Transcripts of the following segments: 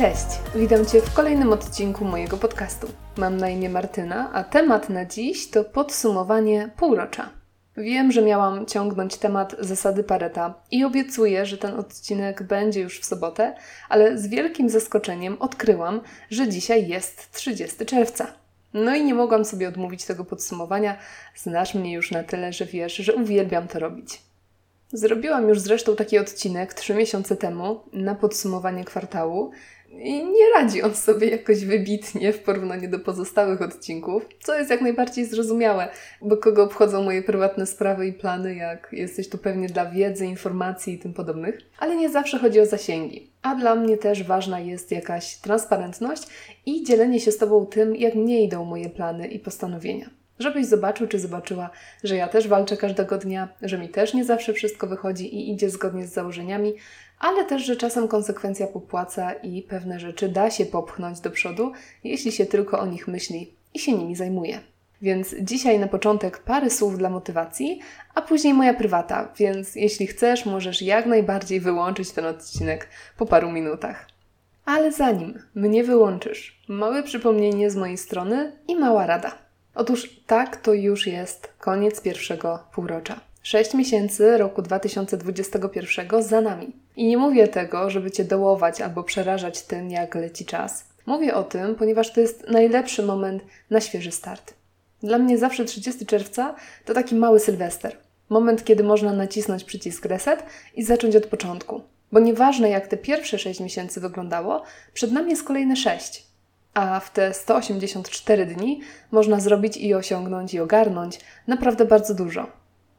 Cześć, witam Cię w kolejnym odcinku mojego podcastu. Mam na imię Martyna, a temat na dziś to podsumowanie półrocza. Wiem, że miałam ciągnąć temat zasady Pareta i obiecuję, że ten odcinek będzie już w sobotę, ale z wielkim zaskoczeniem odkryłam, że dzisiaj jest 30 czerwca. No i nie mogłam sobie odmówić tego podsumowania. Znasz mnie już na tyle, że wiesz, że uwielbiam to robić. Zrobiłam już zresztą taki odcinek trzy miesiące temu na podsumowanie kwartału i nie radzi on sobie jakoś wybitnie w porównaniu do pozostałych odcinków, co jest jak najbardziej zrozumiałe, bo kogo obchodzą moje prywatne sprawy i plany, jak jesteś tu pewnie dla wiedzy, informacji i tym podobnych, ale nie zawsze chodzi o zasięgi. A dla mnie też ważna jest jakaś transparentność i dzielenie się z Tobą tym, jak mnie idą moje plany i postanowienia żebyś zobaczył czy zobaczyła, że ja też walczę każdego dnia, że mi też nie zawsze wszystko wychodzi i idzie zgodnie z założeniami, ale też, że czasem konsekwencja popłaca i pewne rzeczy da się popchnąć do przodu, jeśli się tylko o nich myśli i się nimi zajmuje. Więc dzisiaj na początek parę słów dla motywacji, a później moja prywata, więc jeśli chcesz, możesz jak najbardziej wyłączyć ten odcinek po paru minutach. Ale zanim mnie wyłączysz, małe przypomnienie z mojej strony i mała rada. Otóż tak, to już jest koniec pierwszego półrocza. Sześć miesięcy roku 2021 za nami. I nie mówię tego, żeby Cię dołować albo przerażać tym, jak leci czas. Mówię o tym, ponieważ to jest najlepszy moment na świeży start. Dla mnie zawsze 30 czerwca to taki mały sylwester. Moment, kiedy można nacisnąć przycisk reset i zacząć od początku. Bo nieważne jak te pierwsze 6 miesięcy wyglądało, przed nami jest kolejne 6 a w te 184 dni można zrobić i osiągnąć i ogarnąć naprawdę bardzo dużo.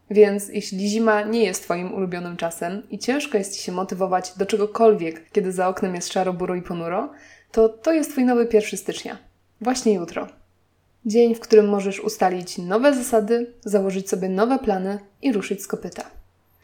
Więc jeśli zima nie jest Twoim ulubionym czasem i ciężko jest Ci się motywować do czegokolwiek, kiedy za oknem jest szaro, buro i ponuro, to to jest Twój nowy 1 stycznia. Właśnie jutro. Dzień, w którym możesz ustalić nowe zasady, założyć sobie nowe plany i ruszyć z kopyta.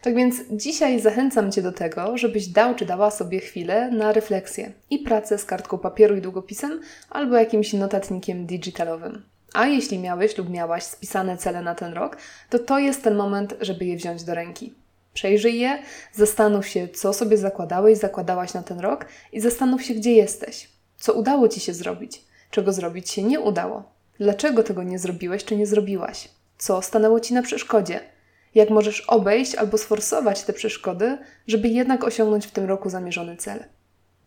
Tak więc dzisiaj zachęcam Cię do tego, żebyś dał czy dała sobie chwilę na refleksję i pracę z kartką papieru i długopisem albo jakimś notatnikiem digitalowym. A jeśli miałeś lub miałaś spisane cele na ten rok, to to jest ten moment, żeby je wziąć do ręki. Przejrzyj je, zastanów się, co sobie zakładałeś, zakładałaś na ten rok i zastanów się, gdzie jesteś. Co udało Ci się zrobić, czego zrobić się nie udało, dlaczego tego nie zrobiłeś czy nie zrobiłaś, co stanęło Ci na przeszkodzie jak możesz obejść albo sforsować te przeszkody, żeby jednak osiągnąć w tym roku zamierzony cel.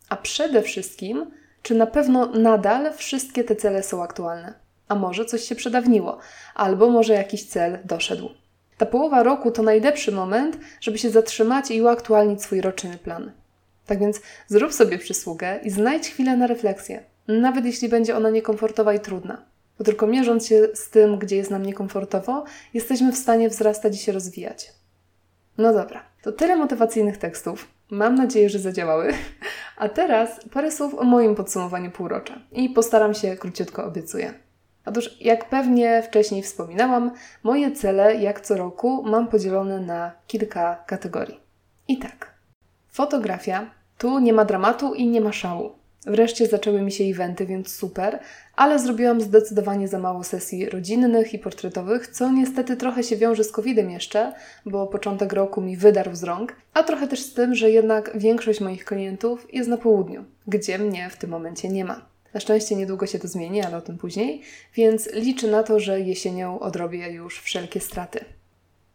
A przede wszystkim, czy na pewno nadal wszystkie te cele są aktualne? A może coś się przedawniło, albo może jakiś cel doszedł. Ta połowa roku to najlepszy moment, żeby się zatrzymać i uaktualnić swój roczny plan. Tak więc zrób sobie przysługę i znajdź chwilę na refleksję, nawet jeśli będzie ona niekomfortowa i trudna bo tylko mierząc się z tym, gdzie jest nam niekomfortowo, jesteśmy w stanie wzrastać i się rozwijać. No dobra, to tyle motywacyjnych tekstów. Mam nadzieję, że zadziałały. A teraz parę słów o moim podsumowaniu półrocza i postaram się króciutko obiecuję. Otóż, jak pewnie wcześniej wspominałam, moje cele, jak co roku, mam podzielone na kilka kategorii. I tak. Fotografia. Tu nie ma dramatu i nie ma szału. Wreszcie zaczęły mi się eventy, więc super, ale zrobiłam zdecydowanie za mało sesji rodzinnych i portretowych, co niestety trochę się wiąże z COVID-em jeszcze, bo początek roku mi wydarł z rąk, a trochę też z tym, że jednak większość moich klientów jest na południu, gdzie mnie w tym momencie nie ma. Na szczęście niedługo się to zmieni, ale o tym później, więc liczę na to, że jesienią odrobię już wszelkie straty.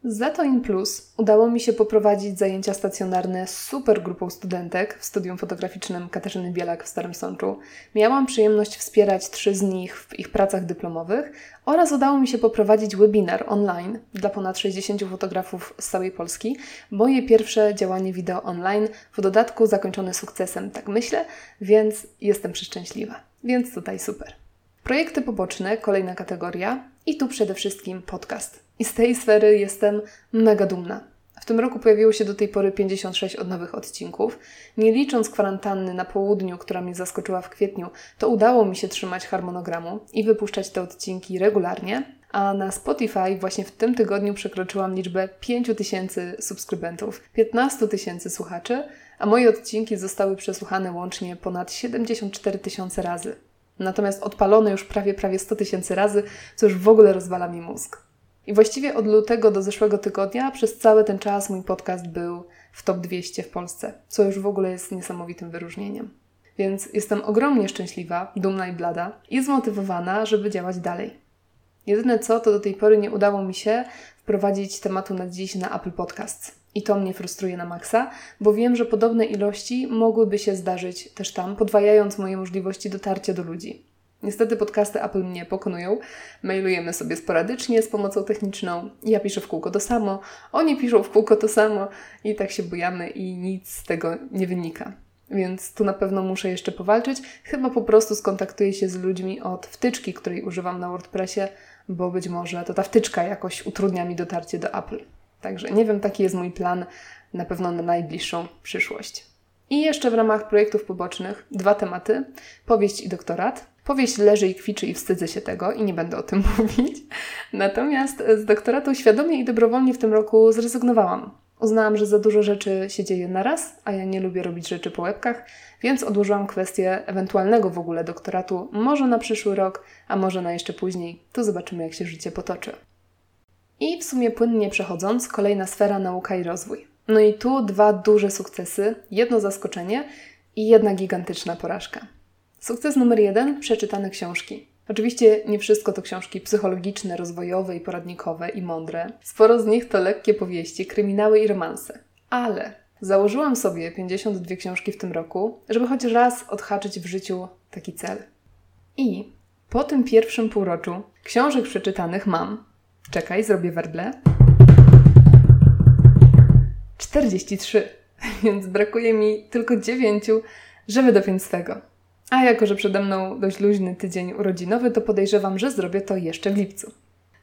Za to in plus udało mi się poprowadzić zajęcia stacjonarne z super grupą studentek w studium fotograficznym Katarzyny Bielak w Starym Sączu. Miałam przyjemność wspierać trzy z nich w ich pracach dyplomowych oraz udało mi się poprowadzić webinar online dla ponad 60 fotografów z całej Polski. Moje pierwsze działanie wideo online, w dodatku zakończone sukcesem, tak myślę, więc jestem przeszczęśliwa. Więc tutaj super. Projekty poboczne, kolejna kategoria i tu przede wszystkim podcast. I z tej sfery jestem mega dumna. W tym roku pojawiło się do tej pory 56 od nowych odcinków. Nie licząc kwarantanny na południu, która mnie zaskoczyła w kwietniu, to udało mi się trzymać harmonogramu i wypuszczać te odcinki regularnie. A na Spotify właśnie w tym tygodniu przekroczyłam liczbę 5000 subskrybentów, 15 tysięcy słuchaczy, a moje odcinki zostały przesłuchane łącznie ponad 74 tysiące razy. Natomiast odpalone już prawie prawie 100 tysięcy razy, co już w ogóle rozwala mi mózg. I właściwie od lutego do zeszłego tygodnia przez cały ten czas mój podcast był w top 200 w Polsce, co już w ogóle jest niesamowitym wyróżnieniem. Więc jestem ogromnie szczęśliwa, dumna i blada i zmotywowana, żeby działać dalej. Jedyne co, to do tej pory nie udało mi się wprowadzić tematu na dziś na Apple Podcasts. I to mnie frustruje na maksa, bo wiem, że podobne ilości mogłyby się zdarzyć też tam, podwajając moje możliwości dotarcia do ludzi. Niestety podcasty Apple mnie pokonują. Mailujemy sobie sporadycznie z pomocą techniczną. Ja piszę w kółko to samo, oni piszą w kółko to samo i tak się bujamy i nic z tego nie wynika. Więc tu na pewno muszę jeszcze powalczyć. Chyba po prostu skontaktuję się z ludźmi od wtyczki, której używam na WordPressie, bo być może to ta wtyczka jakoś utrudnia mi dotarcie do Apple. Także nie wiem, taki jest mój plan na pewno na najbliższą przyszłość. I jeszcze w ramach projektów pobocznych dwa tematy: powieść i doktorat. Powieść leży i kwiczy i wstydzę się tego i nie będę o tym mówić. Natomiast z doktoratu świadomie i dobrowolnie w tym roku zrezygnowałam. Uznałam, że za dużo rzeczy się dzieje naraz, a ja nie lubię robić rzeczy po łebkach, więc odłożyłam kwestię ewentualnego w ogóle doktoratu może na przyszły rok, a może na jeszcze później. Tu zobaczymy, jak się życie potoczy. I w sumie płynnie przechodząc, kolejna sfera nauka i rozwój. No i tu dwa duże sukcesy, jedno zaskoczenie i jedna gigantyczna porażka. Sukces numer jeden przeczytane książki. Oczywiście nie wszystko to książki psychologiczne, rozwojowe i poradnikowe i mądre. Sporo z nich to lekkie powieści, kryminały i romanse. Ale założyłam sobie 52 książki w tym roku, żeby choć raz odhaczyć w życiu taki cel. I po tym pierwszym półroczu książek przeczytanych mam, czekaj, zrobię werble, 43, więc brakuje mi tylko 9, żeby dopiąć swego. A jako, że przede mną dość luźny tydzień urodzinowy, to podejrzewam, że zrobię to jeszcze w lipcu.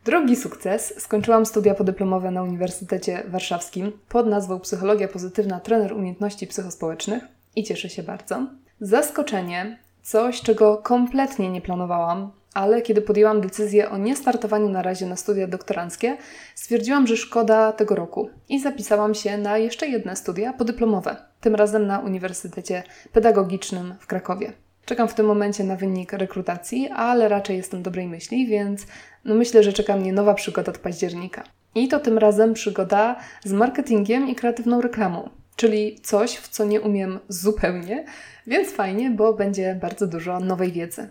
Drugi sukces skończyłam studia podyplomowe na Uniwersytecie Warszawskim pod nazwą Psychologia Pozytywna Trener Umiejętności Psychospołecznych i cieszę się bardzo. Zaskoczenie, coś czego kompletnie nie planowałam, ale kiedy podjęłam decyzję o niestartowaniu na razie na studia doktoranckie, stwierdziłam, że szkoda tego roku i zapisałam się na jeszcze jedne studia podyplomowe, tym razem na Uniwersytecie Pedagogicznym w Krakowie. Czekam w tym momencie na wynik rekrutacji, ale raczej jestem dobrej myśli, więc no myślę, że czeka mnie nowa przygoda od października. I to tym razem przygoda z marketingiem i kreatywną reklamą, czyli coś, w co nie umiem zupełnie, więc fajnie, bo będzie bardzo dużo nowej wiedzy.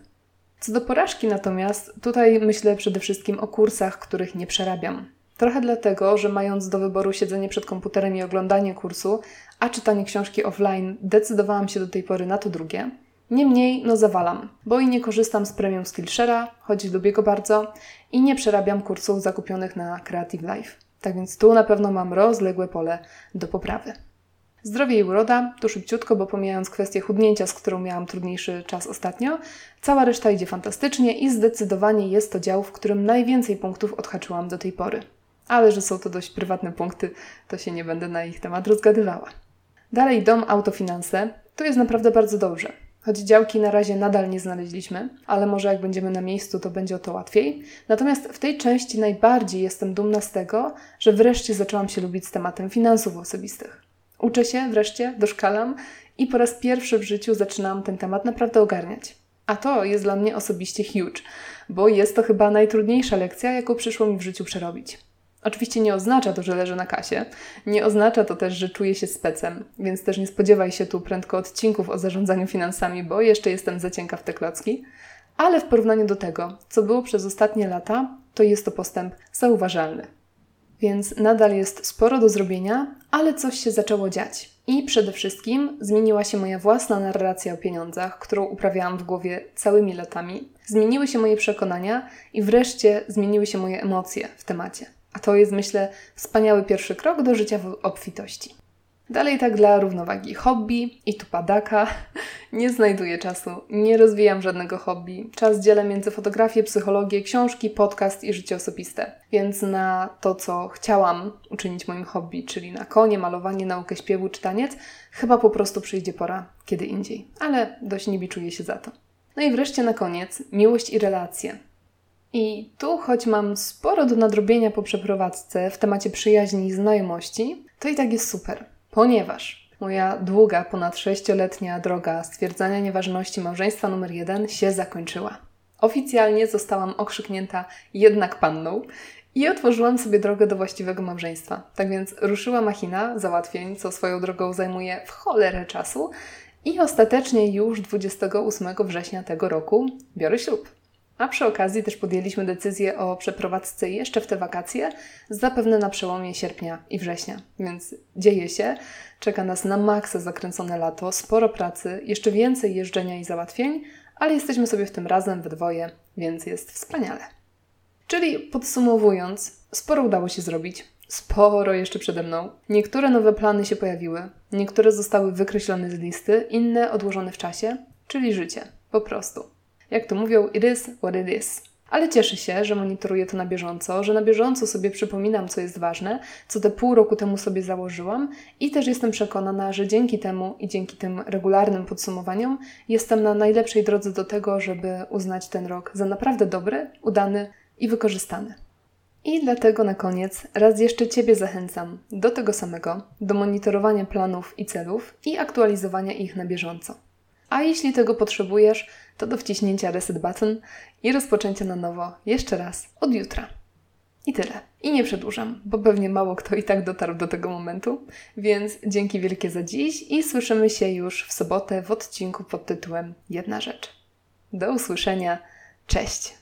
Co do porażki natomiast, tutaj myślę przede wszystkim o kursach, których nie przerabiam. Trochę dlatego, że mając do wyboru siedzenie przed komputerem i oglądanie kursu, a czytanie książki offline, decydowałam się do tej pory na to drugie. Niemniej, no zawalam, bo i nie korzystam z premium Skillshare'a, choć lubię go bardzo, i nie przerabiam kursów zakupionych na Creative Life. Tak więc tu na pewno mam rozległe pole do poprawy. Zdrowie i uroda, tu szybciutko, bo pomijając kwestię chudnięcia, z którą miałam trudniejszy czas ostatnio, cała reszta idzie fantastycznie i zdecydowanie jest to dział, w którym najwięcej punktów odhaczyłam do tej pory. Ale że są to dość prywatne punkty, to się nie będę na ich temat rozgadywała. Dalej dom, autofinanse. Tu jest naprawdę bardzo dobrze. Choć działki na razie nadal nie znaleźliśmy, ale może jak będziemy na miejscu, to będzie o to łatwiej. Natomiast w tej części najbardziej jestem dumna z tego, że wreszcie zaczęłam się lubić z tematem finansów osobistych. Uczę się wreszcie, doszkalam i po raz pierwszy w życiu zaczynam ten temat naprawdę ogarniać. A to jest dla mnie osobiście huge, bo jest to chyba najtrudniejsza lekcja, jaką przyszło mi w życiu przerobić. Oczywiście nie oznacza to, że leżę na kasie, nie oznacza to też, że czuję się specem, więc też nie spodziewaj się tu prędko odcinków o zarządzaniu finansami, bo jeszcze jestem za cienka w te klocki. Ale w porównaniu do tego, co było przez ostatnie lata, to jest to postęp zauważalny. Więc nadal jest sporo do zrobienia, ale coś się zaczęło dziać. I przede wszystkim zmieniła się moja własna narracja o pieniądzach, którą uprawiałam w głowie całymi latami. Zmieniły się moje przekonania i wreszcie zmieniły się moje emocje w temacie. A to jest, myślę, wspaniały pierwszy krok do życia w obfitości. Dalej tak dla równowagi hobby i tu padaka. Nie znajduję czasu, nie rozwijam żadnego hobby. Czas dzielę między fotografię, psychologię, książki, podcast i życie osobiste. Więc na to, co chciałam uczynić moim hobby, czyli na konie, malowanie, naukę śpiewu czy taniec, chyba po prostu przyjdzie pora kiedy indziej. Ale dość nie biczuję się za to. No i wreszcie na koniec miłość i relacje. I tu, choć mam sporo do nadrobienia po przeprowadzce w temacie przyjaźni i znajomości, to i tak jest super ponieważ moja długa, ponad sześcioletnia droga stwierdzania nieważności małżeństwa numer jeden się zakończyła. Oficjalnie zostałam okrzyknięta jednak panną i otworzyłam sobie drogę do właściwego małżeństwa. Tak więc ruszyła machina załatwień, co swoją drogą zajmuje w cholerę czasu I ostatecznie już 28 września tego roku biorę ślub. A przy okazji też podjęliśmy decyzję o przeprowadzce jeszcze w te wakacje, zapewne na przełomie sierpnia i września. Więc dzieje się, czeka nas na maksa zakręcone lato, sporo pracy, jeszcze więcej jeżdżenia i załatwień, ale jesteśmy sobie w tym razem we dwoje, więc jest wspaniale. Czyli podsumowując, sporo udało się zrobić, sporo jeszcze przede mną. Niektóre nowe plany się pojawiły, niektóre zostały wykreślone z listy, inne odłożone w czasie, czyli życie, po prostu. Jak to mówią, it is what it is. Ale cieszę się, że monitoruję to na bieżąco, że na bieżąco sobie przypominam, co jest ważne, co te pół roku temu sobie założyłam i też jestem przekonana, że dzięki temu i dzięki tym regularnym podsumowaniom jestem na najlepszej drodze do tego, żeby uznać ten rok za naprawdę dobry, udany i wykorzystany. I dlatego na koniec raz jeszcze Ciebie zachęcam do tego samego, do monitorowania planów i celów i aktualizowania ich na bieżąco. A jeśli tego potrzebujesz, to do wciśnięcia reset button i rozpoczęcia na nowo jeszcze raz od jutra. I tyle. I nie przedłużam, bo pewnie mało kto i tak dotarł do tego momentu, więc dzięki wielkie za dziś i słyszymy się już w sobotę w odcinku pod tytułem Jedna rzecz. Do usłyszenia. Cześć!